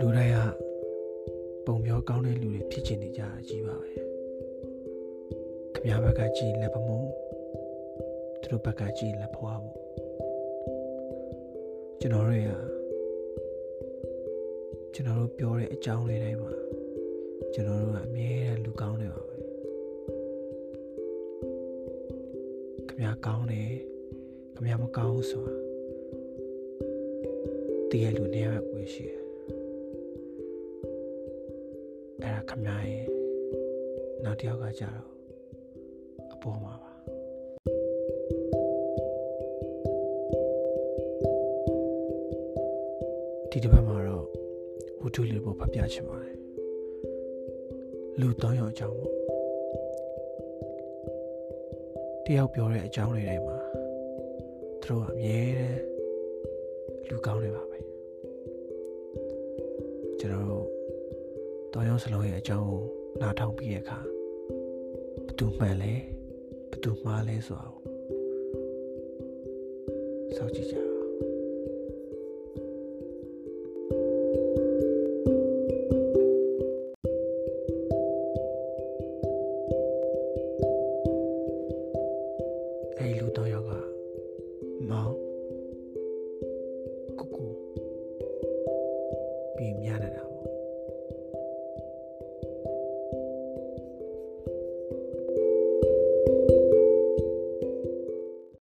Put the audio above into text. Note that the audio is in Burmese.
တိုင်းကပုံပြောကောင်းတဲ့လူတွေဖြစ်ချင်နေကြတာကြီးပါပဲခမရဘက်ကကြည်လက်ပမို့သူတို့ဘက်ကကြည်လက်ဖွားဖို့ကျွန်တော်တို့ကကျွန်တော်တို့ပြောတဲ့အကြောင်းလေးတိုင်းမှာကျွန်တော်တို့ကအမြဲတမ်းလူကောင်းနေပါပဲခမရကောင်းတယ်ခမရမကောင်းဆိုတာတည်ရလူနေရာပဲရှိတယ် အဲ့ဒါခမရဲ့နောက်တစ်ယောက်ကကြတော့အပေါ်မှာပါဒီတစ်ပတ်မှာတော့ဝတ္ထုလေးပေါ်ဖတ်ပြချင်ပါတယ်လူတောင်းရအကြောင်းပေါ့တယောက်ပြောတဲ့အကြောင်းလေးတွေမှာသူတို့ကအမြဲတမ်းလူကောင်းနေပါပဲကျွန်တော် တို့တောင်းရစလုံးရဲ့အကြောင်းကိုနားထောင်ပြီးတဲ့အခါဘသူမှန်လဲဘသူမှားလဲဆိုတော့စောင့်ကြည့်ကြအောင်အဲ့ဒီလူတော့ယောက်ကမောင်ကိုကိုပြီးမြာ